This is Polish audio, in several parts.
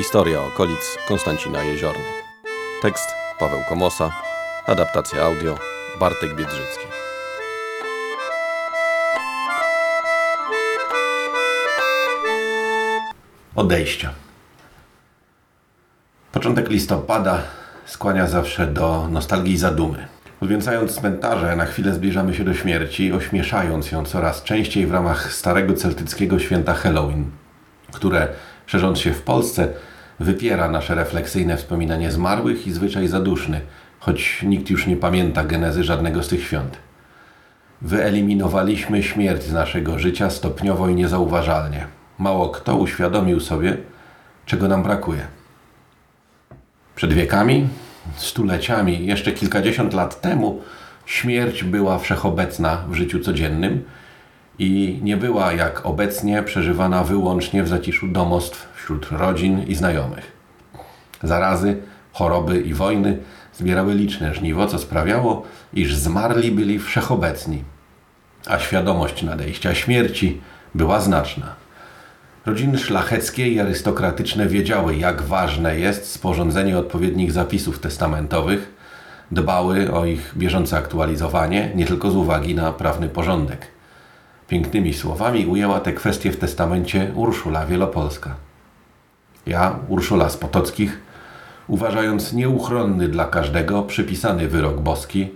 Historia okolic Konstancina Jeziorny. Tekst Paweł Komosa. Adaptacja audio Bartek Biedrzycki. Odejścia. Początek listopada skłania zawsze do nostalgii i zadumy. Odwiedzając cmentarze, na chwilę zbliżamy się do śmierci, ośmieszając ją coraz częściej w ramach starego celtyckiego święta Halloween, które, szerząc się w Polsce, wypiera nasze refleksyjne wspominanie zmarłych i zwyczaj zaduszny, choć nikt już nie pamięta genezy żadnego z tych świąt. Wyeliminowaliśmy śmierć z naszego życia stopniowo i niezauważalnie. Mało kto uświadomił sobie, czego nam brakuje. Przed wiekami, stuleciami, jeszcze kilkadziesiąt lat temu, śmierć była wszechobecna w życiu codziennym i nie była jak obecnie przeżywana wyłącznie w zaciszu domostw wśród rodzin i znajomych. Zarazy, choroby i wojny zbierały liczne żniwo, co sprawiało, iż zmarli byli wszechobecni, a świadomość nadejścia śmierci była znaczna. Rodziny szlacheckie i arystokratyczne wiedziały, jak ważne jest sporządzenie odpowiednich zapisów testamentowych, dbały o ich bieżące aktualizowanie, nie tylko z uwagi na prawny porządek. Pięknymi słowami ujęła te kwestie w testamencie Urszula Wielopolska. Ja, Urszula z Potockich, uważając nieuchronny dla każdego przypisany wyrok boski,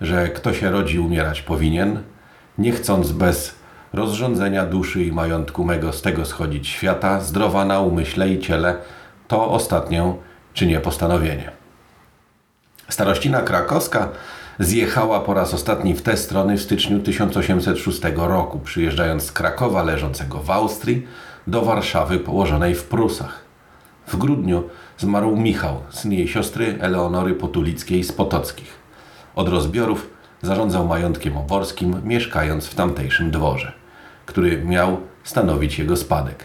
że kto się rodzi umierać powinien, nie chcąc bez rozrządzenia duszy i majątku mego z tego schodzić świata, zdrowa na umyśle i ciele, to ostatnią czynię postanowienie. Starościna krakowska zjechała po raz ostatni w te strony w styczniu 1806 roku, przyjeżdżając z Krakowa leżącego w Austrii do Warszawy położonej w Prusach. W grudniu zmarł Michał, syn jej siostry Eleonory Potulickiej z Potockich. Od rozbiorów zarządzał majątkiem oborskim, mieszkając w tamtejszym dworze, który miał stanowić jego spadek.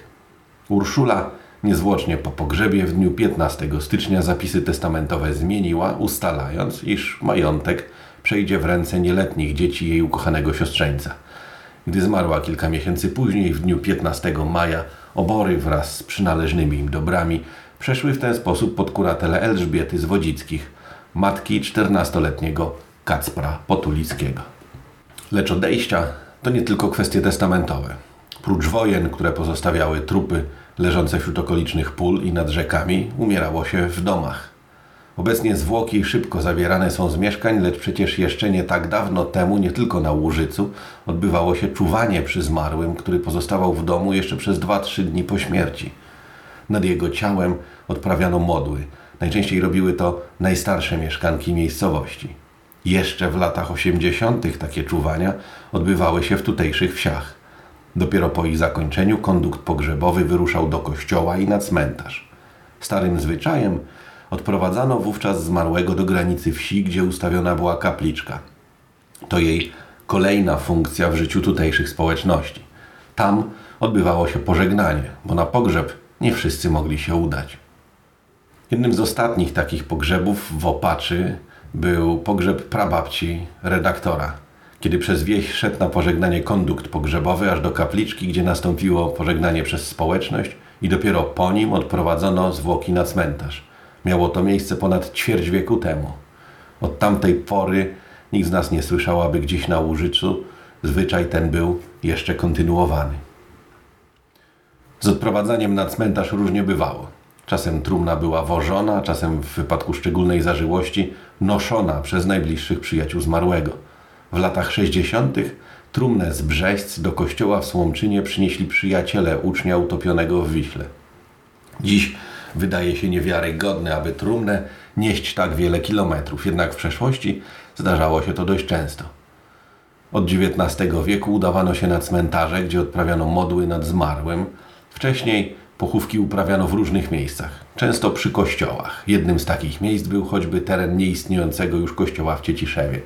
Urszula niezwłocznie po pogrzebie w dniu 15 stycznia zapisy testamentowe zmieniła, ustalając, iż majątek przejdzie w ręce nieletnich dzieci jej ukochanego siostrzeńca. Gdy zmarła kilka miesięcy później, w dniu 15 maja, obory wraz z przynależnymi im dobrami przeszły w ten sposób pod kuratelę Elżbiety z Wodzickich, matki 14-letniego Kacpra Potulickiego. Lecz odejścia to nie tylko kwestie testamentowe. Prócz wojen, które pozostawiały trupy leżące wśród okolicznych pól i nad rzekami, umierało się w domach. Obecnie zwłoki szybko zabierane są z mieszkań, lecz przecież jeszcze nie tak dawno temu, nie tylko na Łużycu, odbywało się czuwanie przy zmarłym, który pozostawał w domu jeszcze przez 2-3 dni po śmierci. Nad jego ciałem odprawiano modły. Najczęściej robiły to najstarsze mieszkanki miejscowości. Jeszcze w latach 80. takie czuwania odbywały się w tutejszych wsiach. Dopiero po ich zakończeniu kondukt pogrzebowy wyruszał do kościoła i na cmentarz. Starym zwyczajem odprowadzano wówczas zmarłego do granicy wsi, gdzie ustawiona była kapliczka. To jej kolejna funkcja w życiu tutejszych społeczności. Tam odbywało się pożegnanie, bo na pogrzeb nie wszyscy mogli się udać. Jednym z ostatnich takich pogrzebów w Opaczy był pogrzeb prababci redaktora, kiedy przez wieś szedł na pożegnanie kondukt pogrzebowy aż do kapliczki, gdzie nastąpiło pożegnanie przez społeczność i dopiero po nim odprowadzono zwłoki na cmentarz. Miało to miejsce ponad ćwierć wieku temu. Od tamtej pory nikt z nas nie słyszał, aby gdzieś na Łużycu zwyczaj ten był jeszcze kontynuowany. Z odprowadzaniem na cmentarz różnie bywało. Czasem trumna była wożona, czasem w wypadku szczególnej zażyłości noszona przez najbliższych przyjaciół zmarłego. W latach 60. trumnę z Brzeźc do kościoła w Słomczynie przynieśli przyjaciele ucznia utopionego w Wiśle. Dziś wydaje się niewiarygodne, aby trumnę nieść tak wiele kilometrów, jednak w przeszłości zdarzało się to dość często. Od XIX wieku udawano się na cmentarze, gdzie odprawiano modły nad zmarłym. Wcześniej pochówki uprawiano w różnych miejscach, często przy kościołach. Jednym z takich miejsc był choćby teren nieistniejącego już kościoła w Cieciszewie.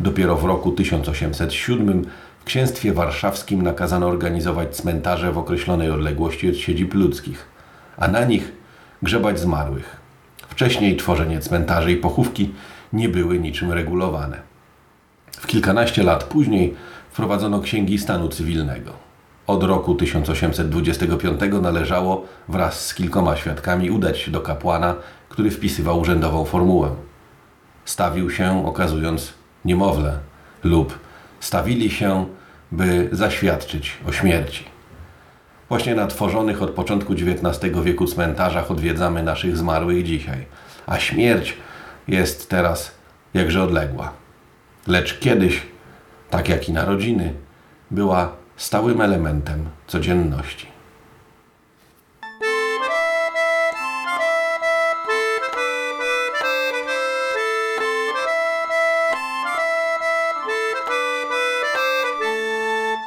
Dopiero w roku 1807 w księstwie warszawskim nakazano organizować cmentarze w określonej odległości od siedzib ludzkich, a na nich grzebać zmarłych. Wcześniej tworzenie cmentarzy i pochówki nie były niczym regulowane. W kilkanaście lat później wprowadzono księgi stanu cywilnego. od roku 1825 należało wraz z kilkoma świadkami udać się do kapłana, który wpisywał urzędową formułę. Stawił się, okazując niemowlę, lub stawili się, by zaświadczyć o śmierci. Właśnie na tworzonych od początku XIX wieku cmentarzach odwiedzamy naszych zmarłych dzisiaj, a śmierć jest teraz jakże odległa. Lecz kiedyś, tak jak i narodziny, była stałym elementem codzienności.